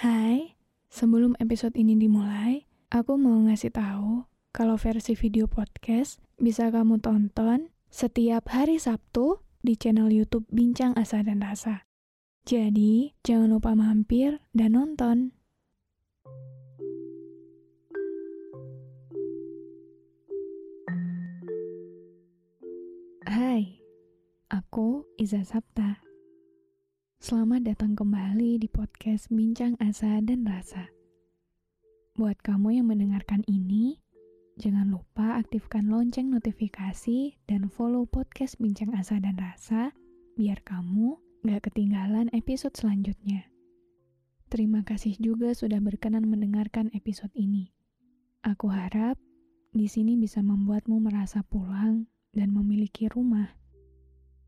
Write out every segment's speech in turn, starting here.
Hai, sebelum episode ini dimulai, aku mau ngasih tahu kalau versi video podcast bisa kamu tonton setiap hari Sabtu di channel YouTube Bincang Asa dan Rasa. Jadi, jangan lupa mampir dan nonton. Hai, aku Iza Sapta. Selamat datang kembali di podcast Bincang Asa dan Rasa. Buat kamu yang mendengarkan ini, jangan lupa aktifkan lonceng notifikasi dan follow podcast Bincang Asa dan Rasa biar kamu gak ketinggalan episode selanjutnya. Terima kasih juga sudah berkenan mendengarkan episode ini. Aku harap di sini bisa membuatmu merasa pulang dan memiliki rumah.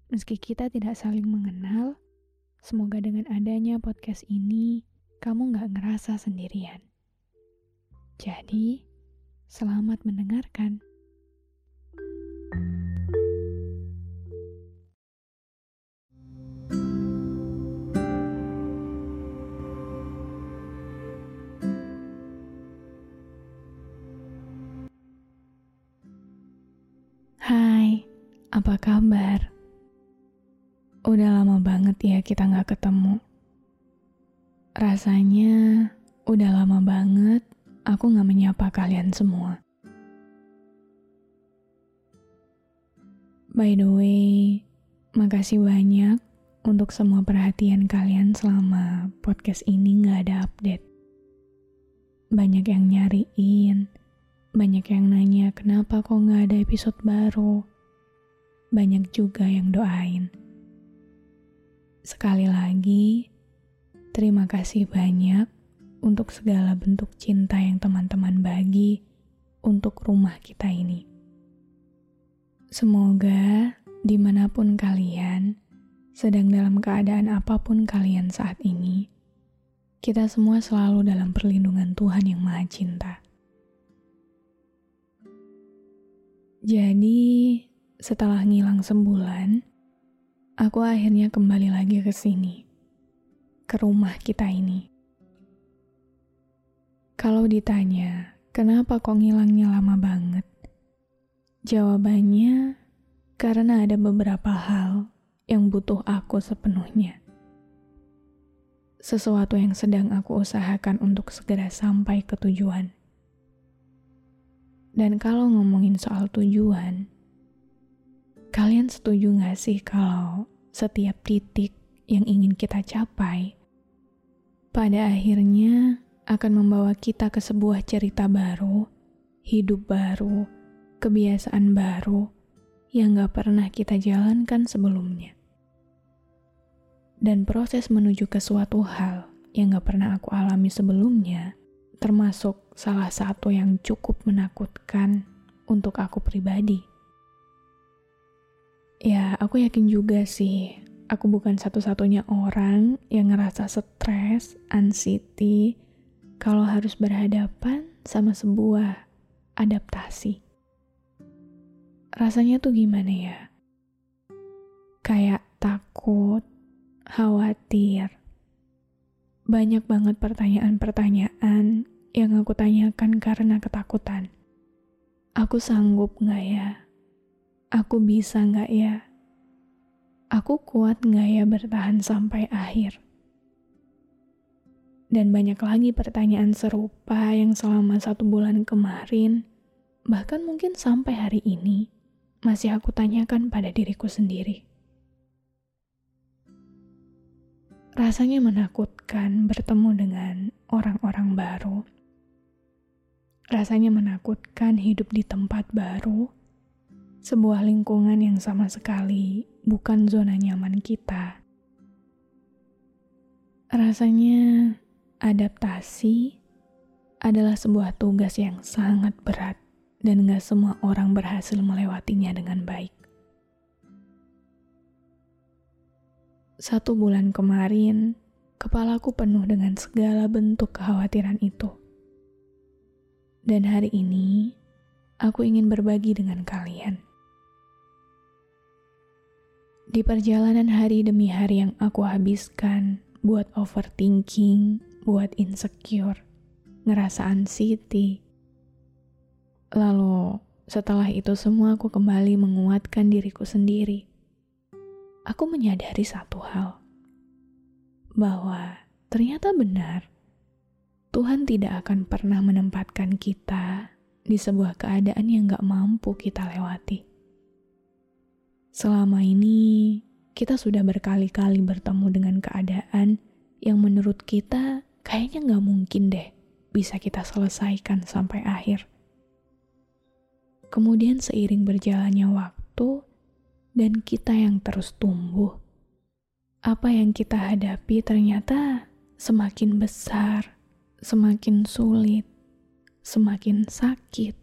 Meski kita tidak saling mengenal, semoga dengan adanya podcast ini, kamu gak ngerasa sendirian. Jadi, selamat mendengarkan. Udah lama banget ya kita nggak ketemu. Rasanya udah lama banget aku nggak menyapa kalian semua. By the way, makasih banyak untuk semua perhatian kalian selama podcast ini nggak ada update. Banyak yang nyariin, banyak yang nanya kenapa kok nggak ada episode baru. Banyak juga yang doain. Sekali lagi, terima kasih banyak untuk segala bentuk cinta yang teman-teman bagi untuk rumah kita ini. Semoga di mana pun kalian, sedang dalam keadaan apa pun kalian saat ini, kita semua selalu dalam perlindungan Tuhan yang Maha Cinta. Jadi, setelah ngilang sebulan, aku akhirnya kembali lagi ke sini, ke rumah kita ini. Kalau ditanya, kenapa kok ngilangnya lama banget? Jawabannya, karena ada beberapa hal yang butuh aku sepenuhnya. Sesuatu yang sedang aku usahakan untuk segera sampai ke tujuan. Dan kalau ngomongin soal tujuan, kalian setuju gak sih kalau setiap titik yang ingin kita capai, pada akhirnya akan membawa kita ke sebuah cerita baru, hidup baru, kebiasaan baru yang gak pernah kita jalankan sebelumnya. Dan proses menuju ke suatu hal yang gak pernah aku alami sebelumnya, termasuk salah satu yang cukup menakutkan untuk aku pribadi. Ya, aku yakin juga sih, aku bukan satu-satunya orang yang ngerasa stres, anxiety, kalau harus berhadapan sama sebuah adaptasi. Rasanya tuh gimana ya? Kayak takut, khawatir, banyak banget pertanyaan-pertanyaan yang aku tanyakan karena ketakutan. Aku sanggup gak ya? Aku bisa gak ya? Aku kuat gak ya bertahan sampai akhir? Dan banyak lagi pertanyaan serupa yang selama satu bulan kemarin, bahkan mungkin sampai hari ini, masih aku tanyakan pada diriku sendiri. Rasanya menakutkan bertemu dengan orang-orang baru. Rasanya menakutkan hidup di tempat baru, sebuah lingkungan yang sama sekali bukan zona nyaman kita. Rasanya adaptasi adalah sebuah tugas yang sangat berat dan gak semua orang berhasil melewatinya dengan baik. Satu bulan kemarin, kepalaku penuh dengan segala bentuk kekhawatiran itu. Dan hari ini, aku ingin berbagi dengan kalian. Di perjalanan hari demi hari yang aku habiskan buat overthinking, buat insecure, ngerasa anxiety. Lalu, setelah itu semua aku kembali menguatkan diriku sendiri. Aku menyadari satu hal, bahwa ternyata benar, Tuhan tidak akan pernah menempatkan kita di sebuah keadaan yang gak mampu kita lewati. Selama ini, kita sudah berkali-kali bertemu dengan keadaan yang menurut kita kayaknya nggak mungkin deh bisa kita selesaikan sampai akhir. Kemudian seiring berjalannya waktu dan kita yang terus tumbuh, apa yang kita hadapi ternyata semakin besar, semakin sulit, semakin sakit.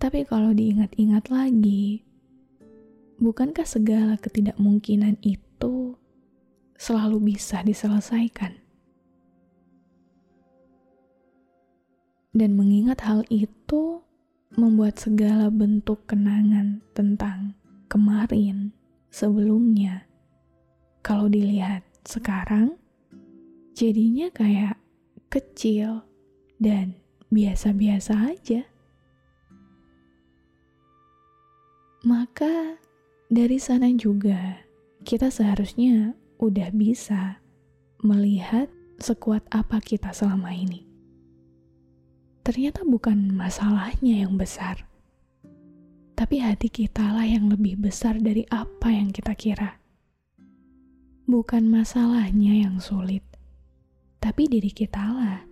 Tapi kalau diingat-ingat lagi, bukankah segala ketidakmungkinan itu selalu bisa diselesaikan? Dan mengingat hal itu membuat segala bentuk kenangan tentang kemarin, sebelumnya, kalau dilihat sekarang, jadinya kayak kecil dan biasa-biasa aja. Maka dari sana juga, kita seharusnya udah bisa melihat sekuat apa kita selama ini. Ternyata bukan masalahnya yang besar, tapi hati kita lah yang lebih besar dari apa yang kita kira. Bukan masalahnya yang sulit, tapi diri kita lah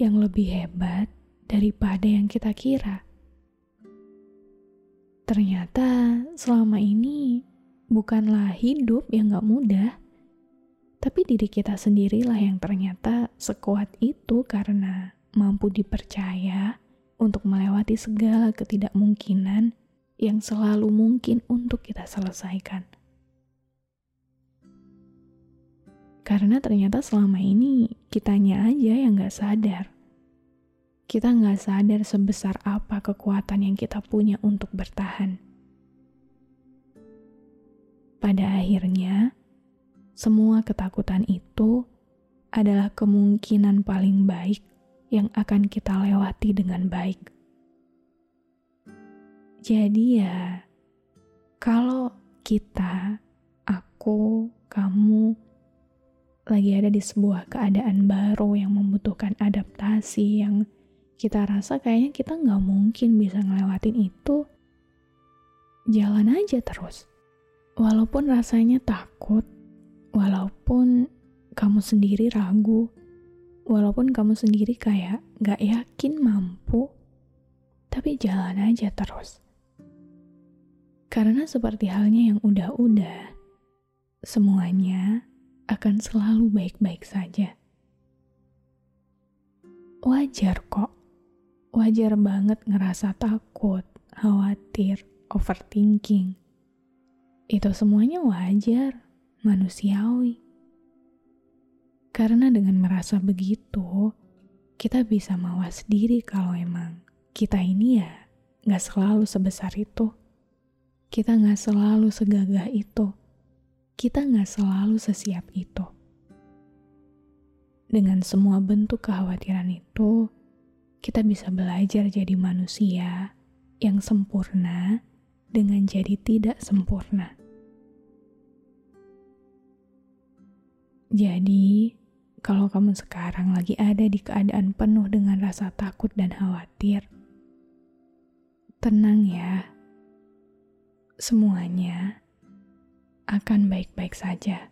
yang lebih hebat daripada yang kita kira. Ternyata selama ini bukanlah hidup yang gak mudah, tapi diri kita sendirilah yang ternyata sekuat itu karena mampu dipercaya untuk melewati segala ketidakmungkinan yang selalu mungkin untuk kita selesaikan. Karena ternyata selama ini kitanya aja yang gak sadar kita nggak sadar sebesar apa kekuatan yang kita punya untuk bertahan. Pada akhirnya, semua ketakutan itu adalah kemungkinan paling baik yang akan kita lewati dengan baik. Jadi, ya, kalau kita, aku, kamu lagi ada di sebuah keadaan baru yang membutuhkan adaptasi, yang kita rasa kayaknya kita nggak mungkin bisa ngelewatin itu, jalan aja terus. Walaupun rasanya takut, walaupun kamu sendiri ragu, walaupun kamu sendiri kayak nggak yakin mampu, tapi jalan aja terus. Karena seperti halnya yang udah-udah, semuanya akan selalu baik-baik saja. Wajar kok wajar banget ngerasa takut, khawatir, overthinking. Itu semuanya wajar, manusiawi. Karena dengan merasa begitu, kita bisa mawas diri kalau emang kita ini ya gak selalu sebesar itu. Kita gak selalu segagah itu. Kita gak selalu sesiap itu. Dengan semua bentuk kekhawatiran itu, kita bisa belajar jadi manusia yang sempurna dengan jadi tidak sempurna. Jadi, kalau kamu sekarang lagi ada di keadaan penuh dengan rasa takut dan khawatir, tenang ya. Semuanya akan baik-baik saja.